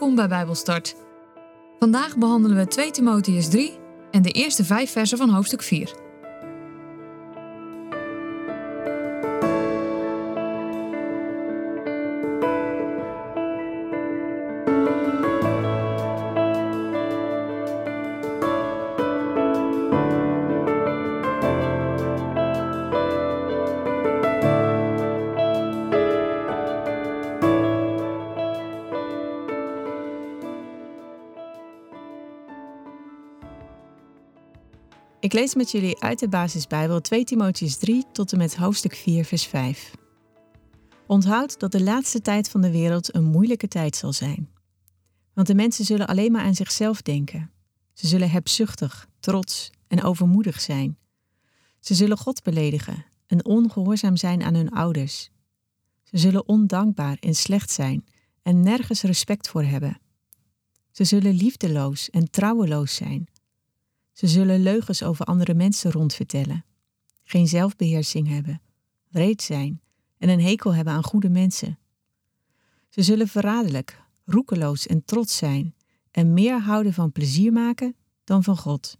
Welkom bij Bijbelstart. Vandaag behandelen we 2 Timotheus 3 en de eerste vijf versen van hoofdstuk 4. Ik lees met jullie uit de basisbijbel 2 Timotheus 3 tot en met hoofdstuk 4 vers 5. Onthoud dat de laatste tijd van de wereld een moeilijke tijd zal zijn. Want de mensen zullen alleen maar aan zichzelf denken. Ze zullen hebzuchtig, trots en overmoedig zijn. Ze zullen God beledigen en ongehoorzaam zijn aan hun ouders. Ze zullen ondankbaar en slecht zijn en nergens respect voor hebben. Ze zullen liefdeloos en trouweloos zijn ze zullen leugens over andere mensen rondvertellen, geen zelfbeheersing hebben, wreed zijn en een hekel hebben aan goede mensen. Ze zullen verraderlijk, roekeloos en trots zijn en meer houden van plezier maken dan van God.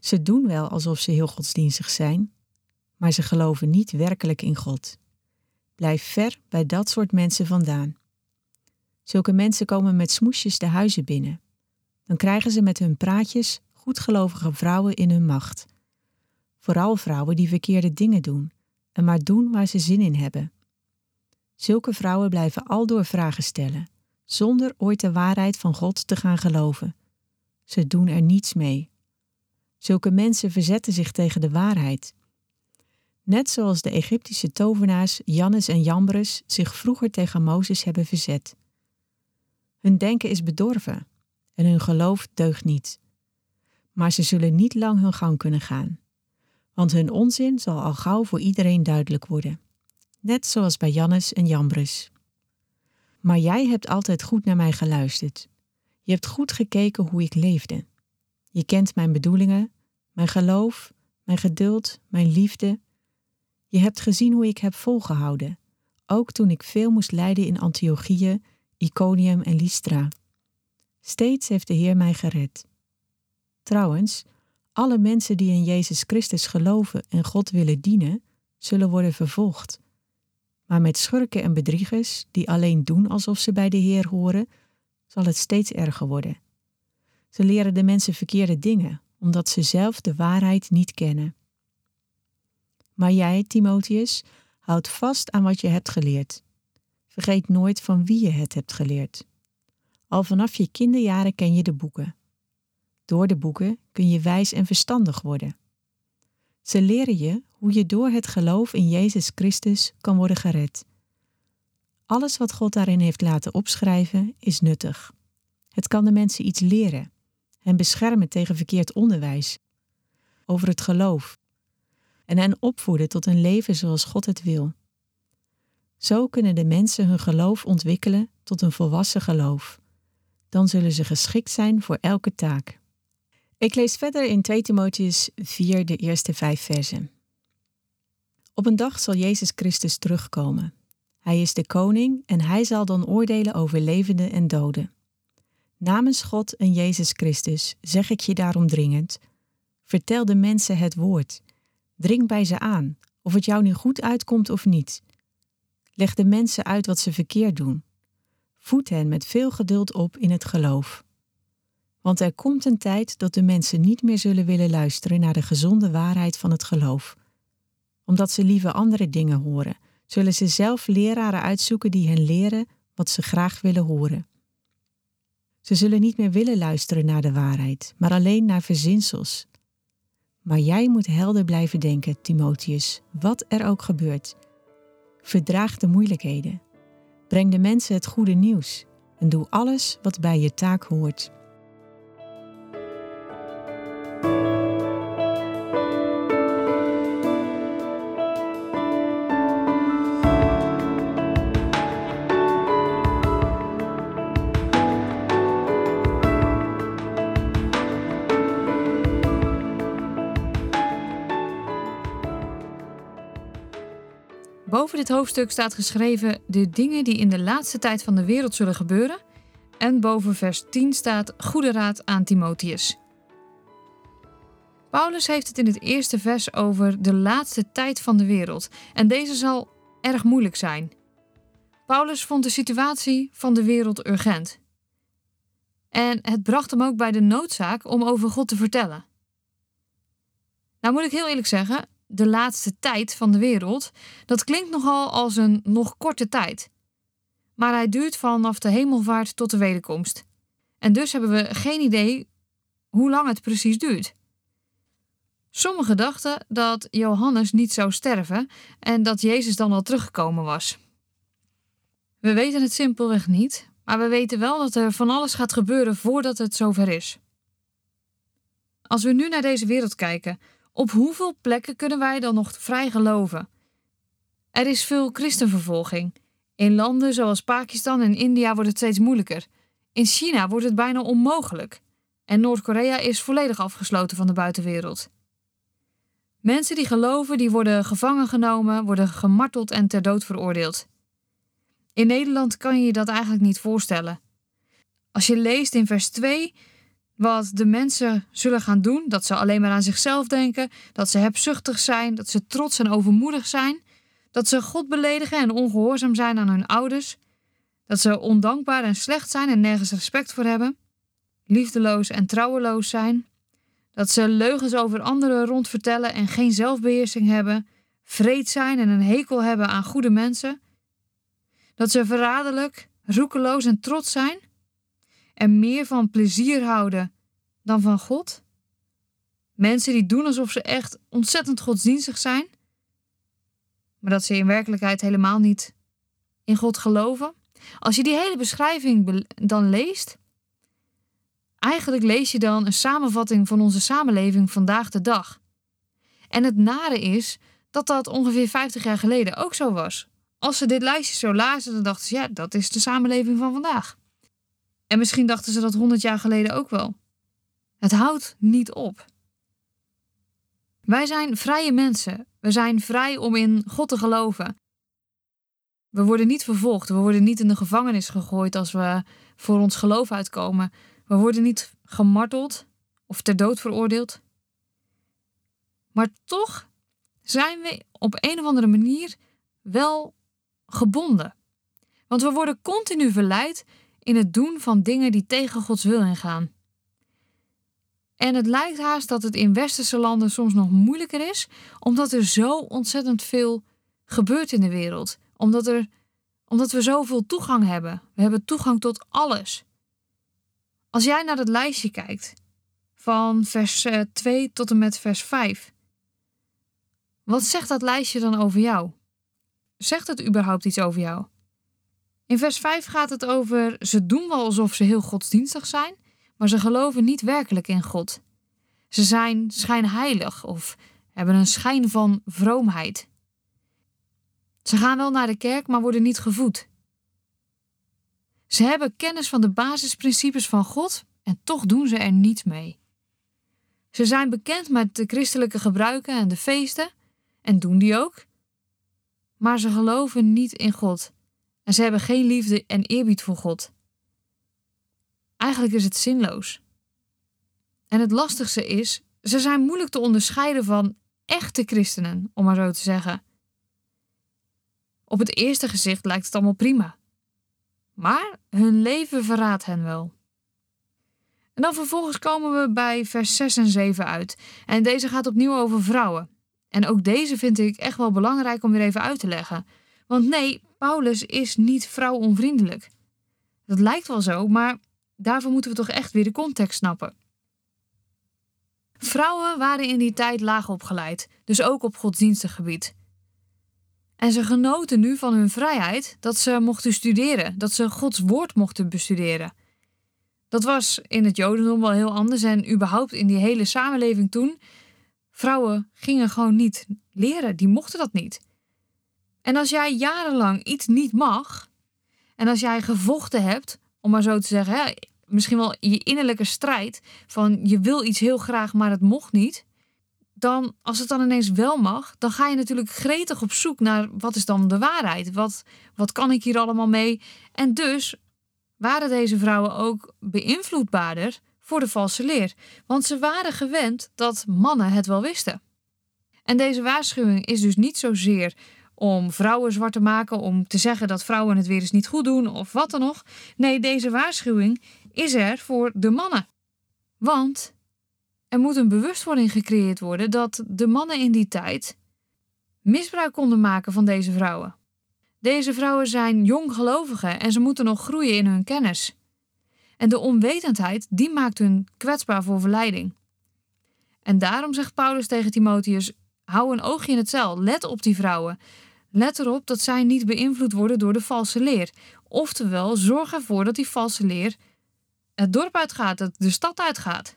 Ze doen wel alsof ze heel godsdienstig zijn, maar ze geloven niet werkelijk in God. Blijf ver bij dat soort mensen vandaan. Zulke mensen komen met smoesjes de huizen binnen. Dan krijgen ze met hun praatjes goedgelovige vrouwen in hun macht. Vooral vrouwen die verkeerde dingen doen en maar doen waar ze zin in hebben. Zulke vrouwen blijven aldoor vragen stellen, zonder ooit de waarheid van God te gaan geloven. Ze doen er niets mee. Zulke mensen verzetten zich tegen de waarheid. Net zoals de Egyptische tovenaars Jannes en Jambres zich vroeger tegen Mozes hebben verzet. Hun denken is bedorven en hun geloof deugt niet maar ze zullen niet lang hun gang kunnen gaan. Want hun onzin zal al gauw voor iedereen duidelijk worden. Net zoals bij Jannes en Jambres. Maar jij hebt altijd goed naar mij geluisterd. Je hebt goed gekeken hoe ik leefde. Je kent mijn bedoelingen, mijn geloof, mijn geduld, mijn liefde. Je hebt gezien hoe ik heb volgehouden, ook toen ik veel moest lijden in Antiochië, Iconium en Lystra. Steeds heeft de Heer mij gered. Trouwens, alle mensen die in Jezus Christus geloven en God willen dienen, zullen worden vervolgd. Maar met schurken en bedriegers, die alleen doen alsof ze bij de Heer horen, zal het steeds erger worden. Ze leren de mensen verkeerde dingen, omdat ze zelf de waarheid niet kennen. Maar jij, Timotheus, houd vast aan wat je hebt geleerd. Vergeet nooit van wie je het hebt geleerd. Al vanaf je kinderjaren ken je de boeken. Door de boeken kun je wijs en verstandig worden. Ze leren je hoe je door het geloof in Jezus Christus kan worden gered. Alles wat God daarin heeft laten opschrijven is nuttig. Het kan de mensen iets leren, hen beschermen tegen verkeerd onderwijs over het geloof en hen opvoeden tot een leven zoals God het wil. Zo kunnen de mensen hun geloof ontwikkelen tot een volwassen geloof. Dan zullen ze geschikt zijn voor elke taak. Ik lees verder in 2 Timotheus 4 de eerste vijf versen. Op een dag zal Jezus Christus terugkomen. Hij is de koning en hij zal dan oordelen over levenden en doden. Namens God en Jezus Christus zeg ik je daarom dringend: vertel de mensen het woord. Dring bij ze aan, of het jou nu goed uitkomt of niet. Leg de mensen uit wat ze verkeerd doen. Voed hen met veel geduld op in het geloof. Want er komt een tijd dat de mensen niet meer zullen willen luisteren naar de gezonde waarheid van het geloof. Omdat ze liever andere dingen horen, zullen ze zelf leraren uitzoeken die hen leren wat ze graag willen horen. Ze zullen niet meer willen luisteren naar de waarheid, maar alleen naar verzinsels. Maar jij moet helder blijven denken, Timotheus, wat er ook gebeurt. Verdraag de moeilijkheden. Breng de mensen het goede nieuws en doe alles wat bij je taak hoort. Boven dit hoofdstuk staat geschreven de dingen die in de laatste tijd van de wereld zullen gebeuren En boven vers 10 staat goede raad aan Timotheus. Paulus heeft het in het eerste vers over de laatste tijd van de wereld. En deze zal erg moeilijk zijn. Paulus vond de situatie van de wereld urgent. En het bracht hem ook bij de noodzaak om over God te vertellen. Nou moet ik heel eerlijk zeggen, de laatste tijd van de wereld, dat klinkt nogal als een nog korte tijd. Maar hij duurt vanaf de hemelvaart tot de wederkomst. En dus hebben we geen idee hoe lang het precies duurt. Sommigen dachten dat Johannes niet zou sterven en dat Jezus dan al teruggekomen was. We weten het simpelweg niet, maar we weten wel dat er van alles gaat gebeuren voordat het zover is. Als we nu naar deze wereld kijken, op hoeveel plekken kunnen wij dan nog vrij geloven? Er is veel christenvervolging. In landen zoals Pakistan en India wordt het steeds moeilijker. In China wordt het bijna onmogelijk. En Noord-Korea is volledig afgesloten van de buitenwereld. Mensen die geloven, die worden gevangen genomen, worden gemarteld en ter dood veroordeeld. In Nederland kan je je dat eigenlijk niet voorstellen. Als je leest in vers 2 wat de mensen zullen gaan doen, dat ze alleen maar aan zichzelf denken, dat ze hebzuchtig zijn, dat ze trots en overmoedig zijn, dat ze God beledigen en ongehoorzaam zijn aan hun ouders, dat ze ondankbaar en slecht zijn en nergens respect voor hebben, liefdeloos en trouweloos zijn, dat ze leugens over anderen rondvertellen en geen zelfbeheersing hebben, vreed zijn en een hekel hebben aan goede mensen, dat ze verraderlijk, roekeloos en trots zijn en meer van plezier houden dan van God? Mensen die doen alsof ze echt ontzettend godsdienstig zijn, maar dat ze in werkelijkheid helemaal niet in God geloven. Als je die hele beschrijving dan leest, eigenlijk lees je dan een samenvatting van onze samenleving vandaag de dag. En het nare is dat dat ongeveer 50 jaar geleden ook zo was. Als ze dit lijstje zo lazen, dan dachten ze, ja, dat is de samenleving van vandaag. En misschien dachten ze dat 100 jaar geleden ook wel. Het houdt niet op. Wij zijn vrije mensen. We zijn vrij om in God te geloven. We worden niet vervolgd. We worden niet in de gevangenis gegooid als we voor ons geloof uitkomen. We worden niet gemarteld of ter dood veroordeeld. Maar toch zijn we op een of andere manier wel gebonden. Want we worden continu verleid in het doen van dingen die tegen Gods wil ingaan. En het lijkt haast dat het in westerse landen soms nog moeilijker is, omdat er zo ontzettend veel gebeurt in de wereld. Omdat, er, omdat we zoveel toegang hebben. We hebben toegang tot alles. Als jij naar het lijstje kijkt, van vers 2 eh, tot en met vers 5, wat zegt dat lijstje dan over jou? Zegt het überhaupt iets over jou? In vers 5 gaat het over ze doen wel alsof ze heel godsdienstig zijn, maar ze geloven niet werkelijk in God. Ze zijn schijnheilig of hebben een schijn van vroomheid. Ze gaan wel naar de kerk, maar worden niet gevoed. Ze hebben kennis van de basisprincipes van God en toch doen ze er niets mee. Ze zijn bekend met de christelijke gebruiken en de feesten en doen die ook, maar ze geloven niet in God en ze hebben geen liefde en eerbied voor God. Eigenlijk is het zinloos. En het lastigste is, ze zijn moeilijk te onderscheiden van echte christenen, om maar zo te zeggen. Op het eerste gezicht lijkt het allemaal prima. Maar hun leven verraadt hen wel. En dan vervolgens komen we bij vers 6 en 7 uit. En deze gaat opnieuw over vrouwen. En ook deze vind ik echt wel belangrijk om weer even uit te leggen. Want nee, Paulus is niet vrouwonvriendelijk. Dat lijkt wel zo, maar daarvoor moeten we toch echt weer de context snappen. Vrouwen waren in die tijd laag opgeleid, dus ook op godsdienstig gebied. En ze genoten nu van hun vrijheid dat ze mochten studeren, dat ze Gods woord mochten bestuderen. Dat was in het Jodendom wel heel anders en überhaupt in die hele samenleving toen. Vrouwen gingen gewoon niet leren, die mochten dat niet. En als jij jarenlang iets niet mag, en als jij gevochten hebt, om maar zo te zeggen, hè, misschien wel je innerlijke strijd van je wil iets heel graag, maar het mocht niet, dan als het dan ineens wel mag, dan ga je natuurlijk gretig op zoek naar wat is dan de waarheid? Wat, wat kan ik hier allemaal mee? En dus waren deze vrouwen ook beïnvloedbaarder voor de valse leer, want ze waren gewend dat mannen het wel wisten. En deze waarschuwing is dus niet zozeer om vrouwen zwart te maken, om te zeggen dat vrouwen het weer eens niet goed doen of wat dan nog. Nee, deze waarschuwing is er voor de mannen. Want er moet een bewustwording gecreëerd worden dat de mannen in die tijd misbruik konden maken van deze vrouwen. Deze vrouwen zijn jonggelovigen en ze moeten nog groeien in hun kennis. En de onwetendheid die maakt hun kwetsbaar voor verleiding. En daarom zegt Paulus tegen Timotheus: hou een oogje in het cel, let op die vrouwen. Let erop dat zij niet beïnvloed worden door de valse leer. Oftewel, zorg ervoor dat die valse leer het dorp uitgaat, dat de stad uitgaat.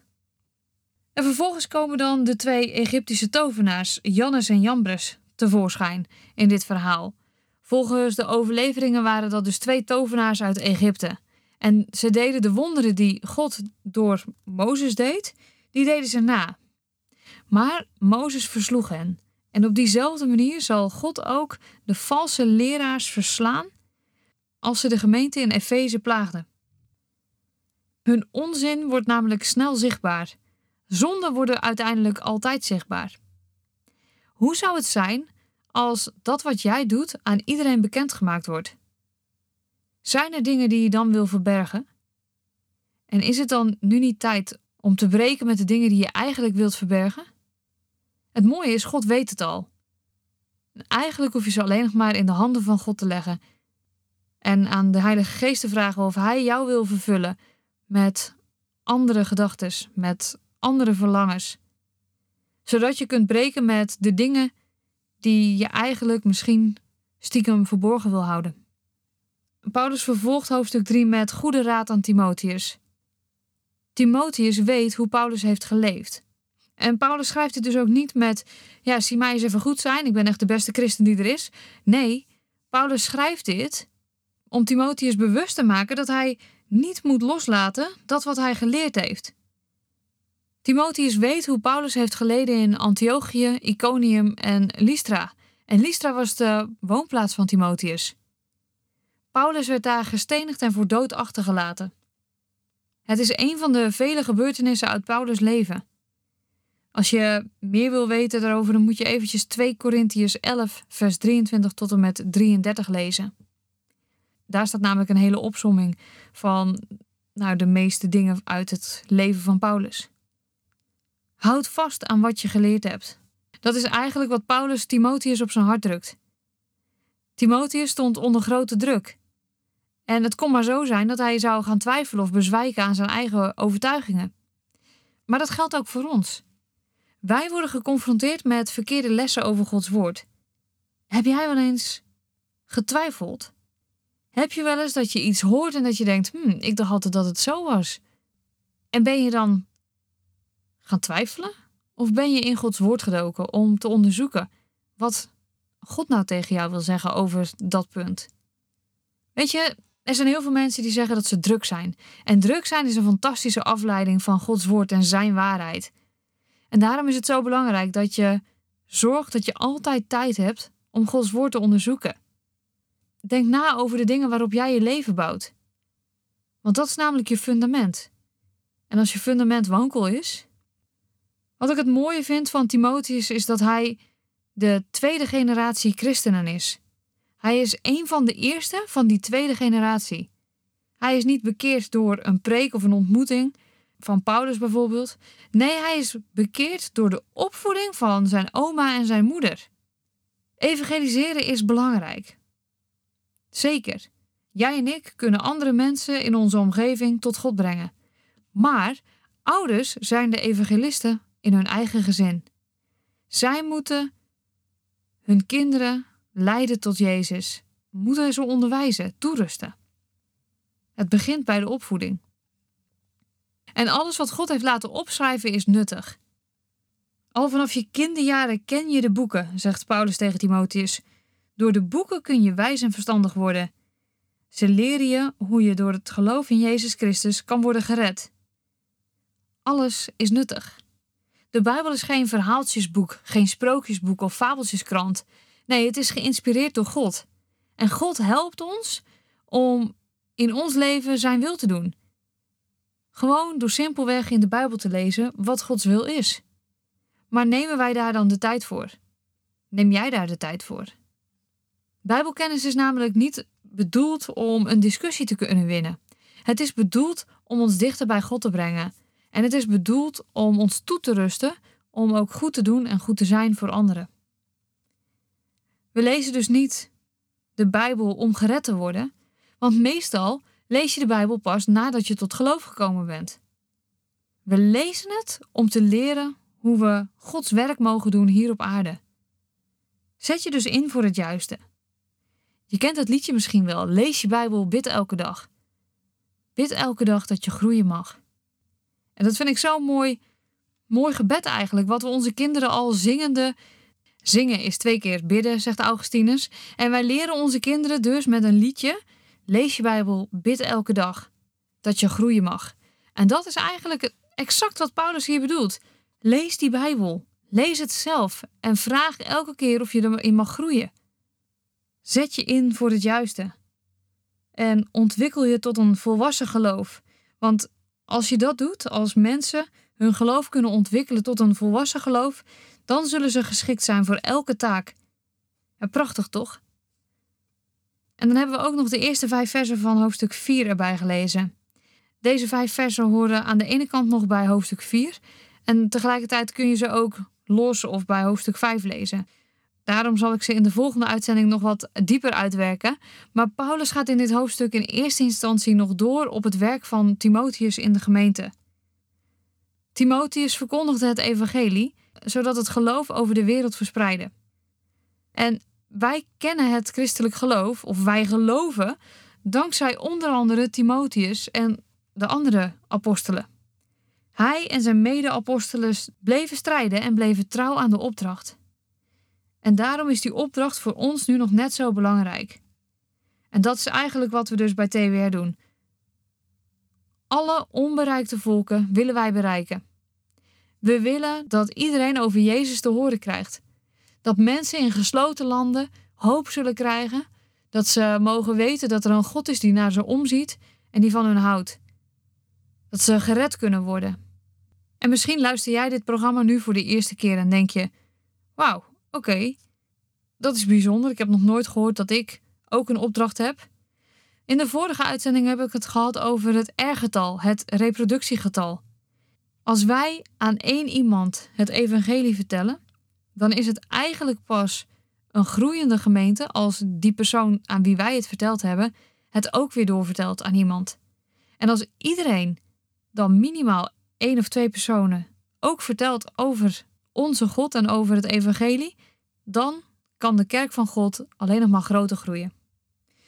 En vervolgens komen dan de twee Egyptische tovenaars, Jannes en Jambres, tevoorschijn in dit verhaal. Volgens de overleveringen waren dat dus twee tovenaars uit Egypte. En ze deden de wonderen die God door Mozes deed, die deden ze na. Maar Mozes versloeg hen. En op diezelfde manier zal God ook de valse leraars verslaan als ze de gemeente in Efeze plaagden. Hun onzin wordt namelijk snel zichtbaar. Zonden worden uiteindelijk altijd zichtbaar. Hoe zou het zijn als dat wat jij doet aan iedereen bekendgemaakt wordt? Zijn er dingen die je dan wil verbergen? En is het dan nu niet tijd om te breken met de dingen die je eigenlijk wilt verbergen? Het mooie is, God weet het al. Eigenlijk hoef je ze alleen nog maar in de handen van God te leggen en aan de Heilige Geest te vragen of Hij jou wil vervullen met andere gedachten, met andere verlangens. Zodat je kunt breken met de dingen die je eigenlijk misschien stiekem verborgen wil houden. Paulus vervolgt hoofdstuk 3 met goede raad aan Timotheus. Timotheus weet hoe Paulus heeft geleefd. En Paulus schrijft dit dus ook niet met: Ja, zie mij eens even goed zijn, ik ben echt de beste christen die er is. Nee, Paulus schrijft dit om Timotheus bewust te maken dat hij niet moet loslaten dat wat hij geleerd heeft. Timotheus weet hoe Paulus heeft geleden in Antiochië, Iconium en Lystra. En Lystra was de woonplaats van Timotheus. Paulus werd daar gestenigd en voor dood achtergelaten. Het is een van de vele gebeurtenissen uit Paulus' leven. Als je meer wil weten daarover, dan moet je eventjes 2 Korintiërs 11, vers 23 tot en met 33 lezen. Daar staat namelijk een hele opsomming van nou, de meeste dingen uit het leven van Paulus. Houd vast aan wat je geleerd hebt. Dat is eigenlijk wat Paulus Timotheus op zijn hart drukt. Timotheus stond onder grote druk. En het kon maar zo zijn dat hij zou gaan twijfelen of bezwijken aan zijn eigen overtuigingen. Maar dat geldt ook voor ons. Wij worden geconfronteerd met verkeerde lessen over Gods woord. Heb jij wel eens getwijfeld? Heb je wel eens dat je iets hoort en dat je denkt: hmm, ik dacht altijd dat het zo was? En ben je dan gaan twijfelen? Of ben je in Gods woord gedoken om te onderzoeken wat God nou tegen jou wil zeggen over dat punt? Weet je, er zijn heel veel mensen die zeggen dat ze druk zijn. En druk zijn is een fantastische afleiding van Gods woord en zijn waarheid. En daarom is het zo belangrijk dat je zorgt dat je altijd tijd hebt om Gods woord te onderzoeken. Denk na over de dingen waarop jij je leven bouwt. Want dat is namelijk je fundament. En als je fundament wankel is. Wat ik het mooie vind van Timotheus is dat hij de tweede generatie christenen is. Hij is een van de eerste van die tweede generatie. Hij is niet bekeerd door een preek of een ontmoeting van Paulus bijvoorbeeld. Nee, hij is bekeerd door de opvoeding van zijn oma en zijn moeder. Evangeliseren is belangrijk. Zeker. Jij en ik kunnen andere mensen in onze omgeving tot God brengen. Maar ouders zijn de evangelisten in hun eigen gezin. Zij moeten hun kinderen leiden tot Jezus, moeten ze onderwijzen, toerusten. Het begint bij de opvoeding. En alles wat God heeft laten opschrijven is nuttig. Al vanaf je kinderjaren ken je de boeken, zegt Paulus tegen Timotheus. Door de boeken kun je wijs en verstandig worden. Ze leren je hoe je door het geloof in Jezus Christus kan worden gered. Alles is nuttig. De Bijbel is geen verhaaltjesboek, geen sprookjesboek of fabeltjeskrant. Nee, het is geïnspireerd door God. En God helpt ons om in ons leven zijn wil te doen. Gewoon door simpelweg in de Bijbel te lezen wat Gods wil is. Maar nemen wij daar dan de tijd voor? Neem jij daar de tijd voor? Bijbelkennis is namelijk niet bedoeld om een discussie te kunnen winnen. Het is bedoeld om ons dichter bij God te brengen. En het is bedoeld om ons toe te rusten om ook goed te doen en goed te zijn voor anderen. We lezen dus niet de Bijbel om gered te worden, want meestal lees je de Bijbel pas nadat je tot geloof gekomen bent. We lezen het om te leren hoe we Gods werk mogen doen hier op aarde. Zet je dus in voor het juiste. Je kent het liedje misschien wel. Lees je Bijbel, bid elke dag. Bid elke dag dat je groeien mag. En dat vind ik zo'n mooi, mooi gebed eigenlijk, wat we onze kinderen al zingende. Zingen is twee keer bidden, zegt Augustinus. En wij leren onze kinderen dus met een liedje: Lees je Bijbel, bid elke dag dat je groeien mag. En dat is eigenlijk exact wat Paulus hier bedoelt. Lees die Bijbel, lees het zelf en vraag elke keer of je erin mag groeien. Zet je in voor het juiste. En ontwikkel je tot een volwassen geloof. Want als je dat doet, als mensen hun geloof kunnen ontwikkelen tot een volwassen geloof, dan zullen ze geschikt zijn voor elke taak. Prachtig toch? En dan hebben we ook nog de eerste vijf versen van hoofdstuk 4 erbij gelezen. Deze vijf versen horen aan de ene kant nog bij hoofdstuk 4 en tegelijkertijd kun je ze ook los of bij hoofdstuk 5 lezen. Daarom zal ik ze in de volgende uitzending nog wat dieper uitwerken. Maar Paulus gaat in dit hoofdstuk in eerste instantie nog door op het werk van Timotheus in de gemeente. Timotheus verkondigde het evangelie, zodat het geloof over de wereld verspreidde. En wij kennen het christelijk geloof, of wij geloven, dankzij onder andere Timotheus en de andere apostelen. Hij en zijn mede-apostelen bleven strijden en bleven trouw aan de opdracht. En daarom is die opdracht voor ons nu nog net zo belangrijk. En dat is eigenlijk wat we dus bij TWR doen. Alle onbereikte volken willen wij bereiken. We willen dat iedereen over Jezus te horen krijgt. Dat mensen in gesloten landen hoop zullen krijgen. Dat ze mogen weten dat er een God is die naar ze omziet en die van hun houdt. Dat ze gered kunnen worden. En misschien luister jij dit programma nu voor de eerste keer en denk je: Wauw, oké, dat is bijzonder. Ik heb nog nooit gehoord dat ik ook een opdracht heb. In de vorige uitzending heb ik het gehad over het R-getal, het reproductiegetal. Als wij aan één iemand het evangelie vertellen, dan is het eigenlijk pas een groeiende gemeente als die persoon aan wie wij het verteld hebben, het ook weer doorvertelt aan iemand. En als iedereen dan minimaal één of twee personen ook vertelt over onze God en over het evangelie, dan kan de kerk van God alleen nog maar groter groeien.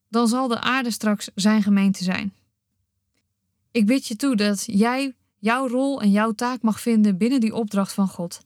Dan zal de aarde straks zijn gemeente zijn. Ik bid je toe dat jij jouw rol en jouw taak mag vinden binnen die opdracht van God.